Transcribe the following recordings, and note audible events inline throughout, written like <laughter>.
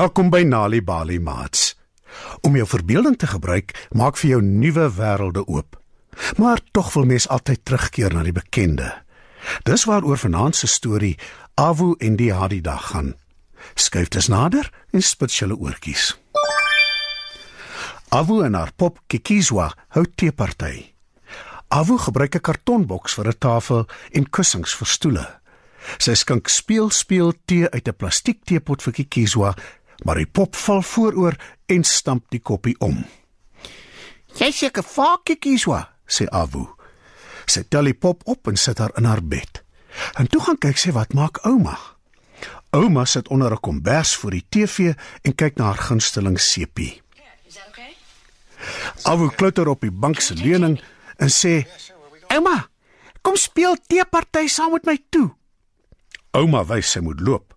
Welkom by Nali Bali Mats. Om jou verbeelding te gebruik, maak vir jou nuwe wêrelde oop. Maar tog wil mens altyd terugkeer na die bekende. Dis waaroor vanaand se storie Awu en die Hadida gaan. Skuif dus nader en spits julle oortjies. Awu en haar pop Kikizwa hou teeparty. Awu gebruik 'n kartonboks vir 'n tafel en kussings vir stoele. Sy skink speel speel tee uit 'n plastiek teepot vir Kikizwa, maar die pop val vooroor en stamp die koppie om. "Jy seker vaak Kikizwa," sê Awu. Sy tel die pop op en sit haar in haar bed. En toe gaan kyk sy wat maak ouma. Ouma sit onder 'n kombers voor die TV en kyk na haar gunsteling sepie. That okay? Awu klouter op die bank se leuning en sê: "Ouma, kom speel teeparty saam met my toe." Ouma wys sy moet loop.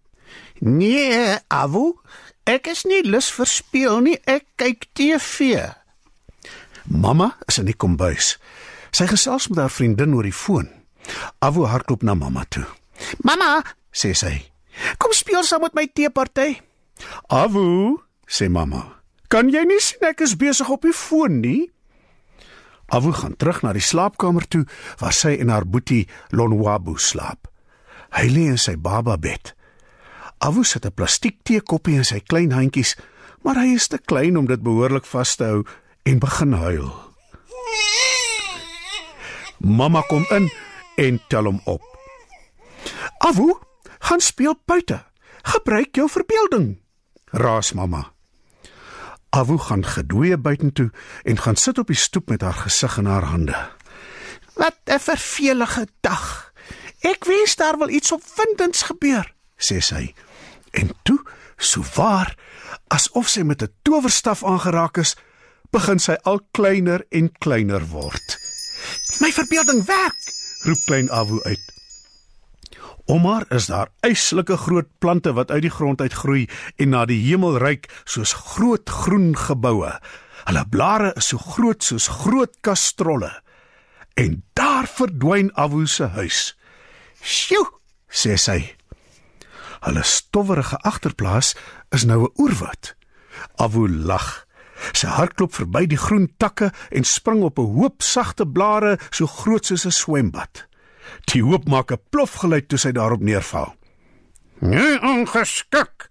"Nee, Awu, ek is nie lus vir speel nie, ek kyk TV." Mamma is in die kombuis. Sy gesels met haar vriendin oor die foon. Awu hardloop na mamma toe. "Mamma," sê sy, "kom speel saam met my teeparty." "Awu," sê mamma, "kan jy nie sien ek is besig op die foon nie?" Awu gaan terug na die slaapkamer toe waar sy en haar boetie Lonwabu slaap. Hy lê in sy baba bed. Awu sit 'n plastiek teekoppie in sy klein handjies, maar hy is te klein om dit behoorlik vas te hou en begin huil. Mamma kom in en tel hom op. Awu, gaan speel buite. Gebruik jou verbeelding. Raas mamma. Awu gaan gedwee buitentoe en gaan sit op die stoep met haar gesig in haar hande. Wat 'n vervelige dag. Ek wens daar wil iets opwindends gebeur, sê sy. En toe, so waar asof sy met 'n towerstaf aangeraak is, begin sy al kleiner en kleiner word. My verbeelding werk, roep klein Awu uit. Omar is daar eislike groot plante wat uit die grond uitgroei en na die hemel reik soos groot groen geboue. Hulle blare is so groot soos groot kastrolle. En daar verdwyn Awu se huis. "Sjoe," sê sy. Hulle stowwerige agterplaas is nou 'n oerwoud. Awu lag. Sy hardloop verby die groen takke en spring op 'n hoop sagte blare so groot soos 'n swembad. Die hoop maak 'n plofgeluid toe sy daarop neerval. "Nee, ongeskik,"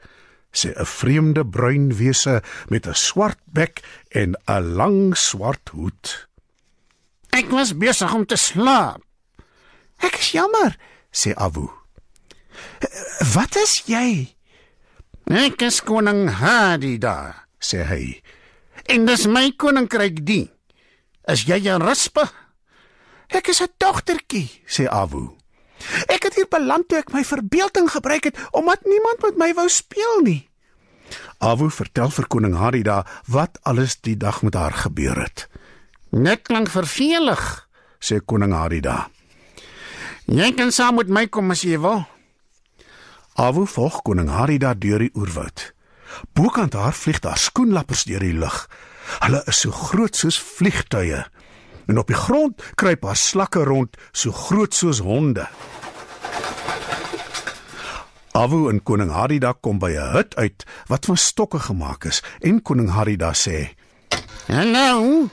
sê 'n vreemde bruin wese met 'n swart bek en 'n lang swart hoed. "Ek was besig om te slaap." "Ek is jammer," sê Awu. "Wat is jy?" "Ek is koning Hadida," sê hy. "En dis my koninkryk die. Is jy 'n rispe?" Ek is 'n dogtertjie, sê Awu. Ek het hier beland toe ek my verbeelding gebruik het omdat niemand met my wou speel nie. Awu vertel vir koning Harida wat alles die dag met haar gebeur het. Net klink vervelig, sê koning Harida. Jy kan saam met my kom as jy wil. Awu volg koning Harida deur die oerwoud. Bokant haar vlieg daar skoenlappers deur die lug. Hulle is so groot soos vliegtuie en op die grond kruip haar slakke rond so groot soos honde. Awu en koning Harida kom by 'n hut uit wat van stokke gemaak is en koning Harida sê: "Hallo."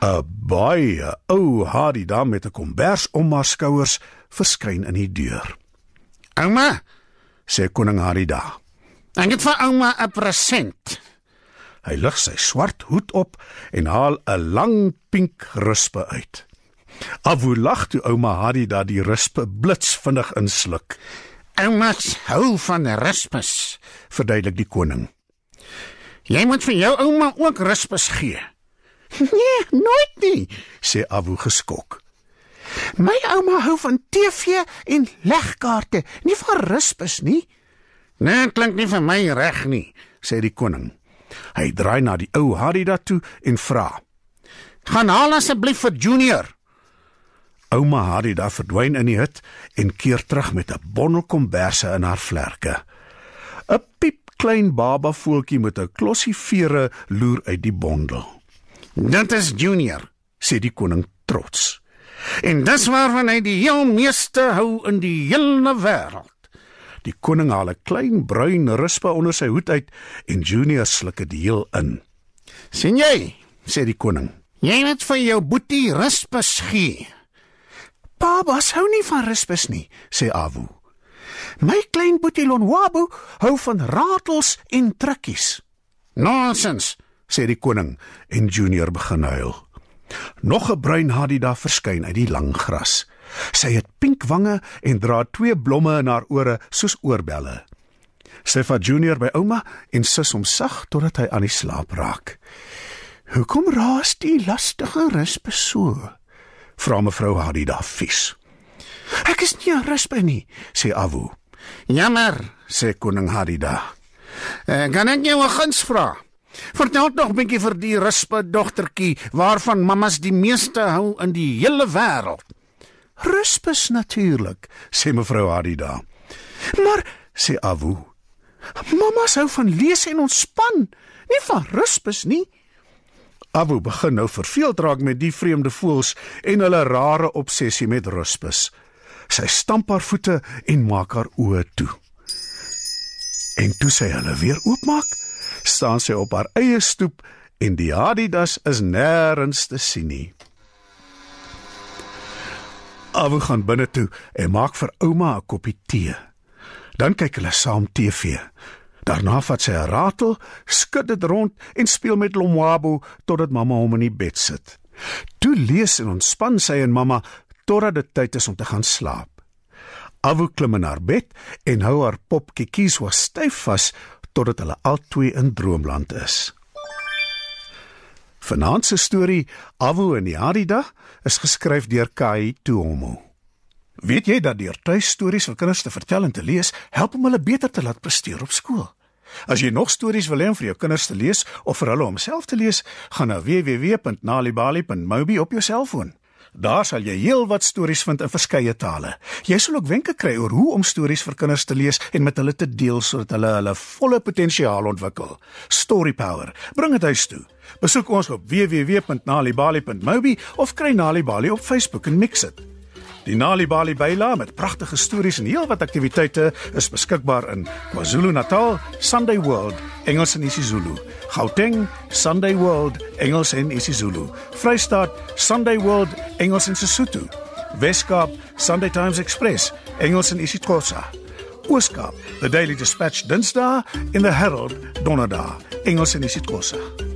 'n Baie ou Harida met 'n kombers om haar skouers verskyn in die deur. "Ouma," sê koning Harida. "Ek het vir ouma 'n present." Hy lig sy swart hoed op en haal 'n lang pink rispe uit. Awu lag toe ouma Hadida die rispe blitsvinnig insluk. "Ouma hou van rispes," verduidelik die koning. "Jy moet vir jou ouma ook rispes gee." <laughs> "Nee, nooit nie," sê Awu geskok. "My ouma hou van TV en legkaarte, nie van rispes nie." "Nee, klink nie vir my reg nie," sê die koning. Hy draai na die ou Harida toe en vra: "Gaan haal asseblief vir Junior." Ouma Harida verdwyn in die hut en keer terug met 'n bondel komberse in haar vlerke. 'n Piep klein baba voeltjie met 'n klossie vere loer uit die bondel. "Dit is Junior," sê die koning trots. "En dis waarvan hy die heel meeste hou in die hele wêreld." Die koning haal 'n klein bruin rispa onder sy hoed uit en Junior sluk dit heel in. sien jy? Sê die koning. Jy moet vir jou boetie rispus gee. Babas hou nie van rispus nie, sê Awu. My klein boetie Lonwabu hou van ratels en trikkies, Nonsens. sê die koning en Junior begin huil. Nog 'n bruin hadida verskyn uit die lang gras. Sy het pink wange en dra twee blomme in haar ore soos oorbelle. Sy vat Junior by ouma en sus hom sag totdat hy aan die slaap raak. "Hoekom raas die lastige rispe so?" vra mevrou Hadida vies. "Ek is nie 'n rispe nie," sê Awu. Jammer. sê koning Hadida. Uh, kan ek jou 'n guns vra? Vertel nog 'n bietjie vir die rispe dogtertjie waarvan mammas die meeste hou in die hele wêreld. Rispes natuurlik, sê mevrou Hadida. Maar sê Awu, mamma sou van lees en ontspan, nie van rispes nie. Awu begin nou verveeld raak met die vreemde voëls en hulle rare obsessie met rispes. Sy stamp haar voete en maak haar oë toe. En toe sy hulle weer oopmaak, staan sy op haar eie stoep en die Hadidas is nêrens te sien nie. Awu gaan binne toe en maak vir ouma 'n koppie tee. Dan kyk hulle saam TV. Daarna vat sy 'n ratel, skud dit rond en speel met Lomwabo totdat mamma hom in die bed sit. Toe lees en ontspan sy en mamma totdat dit tyd is om te gaan slaap. Awu klim in haar bed en hou haar pop Kikiswa styf vas totdat hulle albei in droomland is. Vanaand se storie Awu en die Hadida is geskryf deur Kai Tuomo. Weet jy dat deur tuistories vir kinders te vertel en te lees, help om hulle beter te laat presteer op skool? As jy nog stories wil hê om vir jou kinders te lees of vir hulle om self te lees, gaan na www.nalibali.mobi op jou selfoon. Daar sal jy heelwat stories vind in verskeie tale. Jy sal ook wenke kry oor hoe om stories vir kinders te lees en met hulle te deel sodat hulle hulle volle potensiaal ontwikkel. Story Power. Bring dit huis toe. Besoek ons op www.nalibali.mobi of kry Nalibali op Facebook en mix dit. Die Nalibali byla met pragtige stories en heelwat aktiwiteite is beskikbaar in KwaZulu-Natal, Sunday World, Engels en isiZulu. Gauteng, Sunday World, Engels en isiZulu. Vrystaat, Sunday World, Engels en Sesotho. Weskaap, Sunday Times Express, Engels en isiXhosa. Ooskaap, The Daily Dispatch Dinsdae en The Herald Donderdag, Engels en isiXhosa.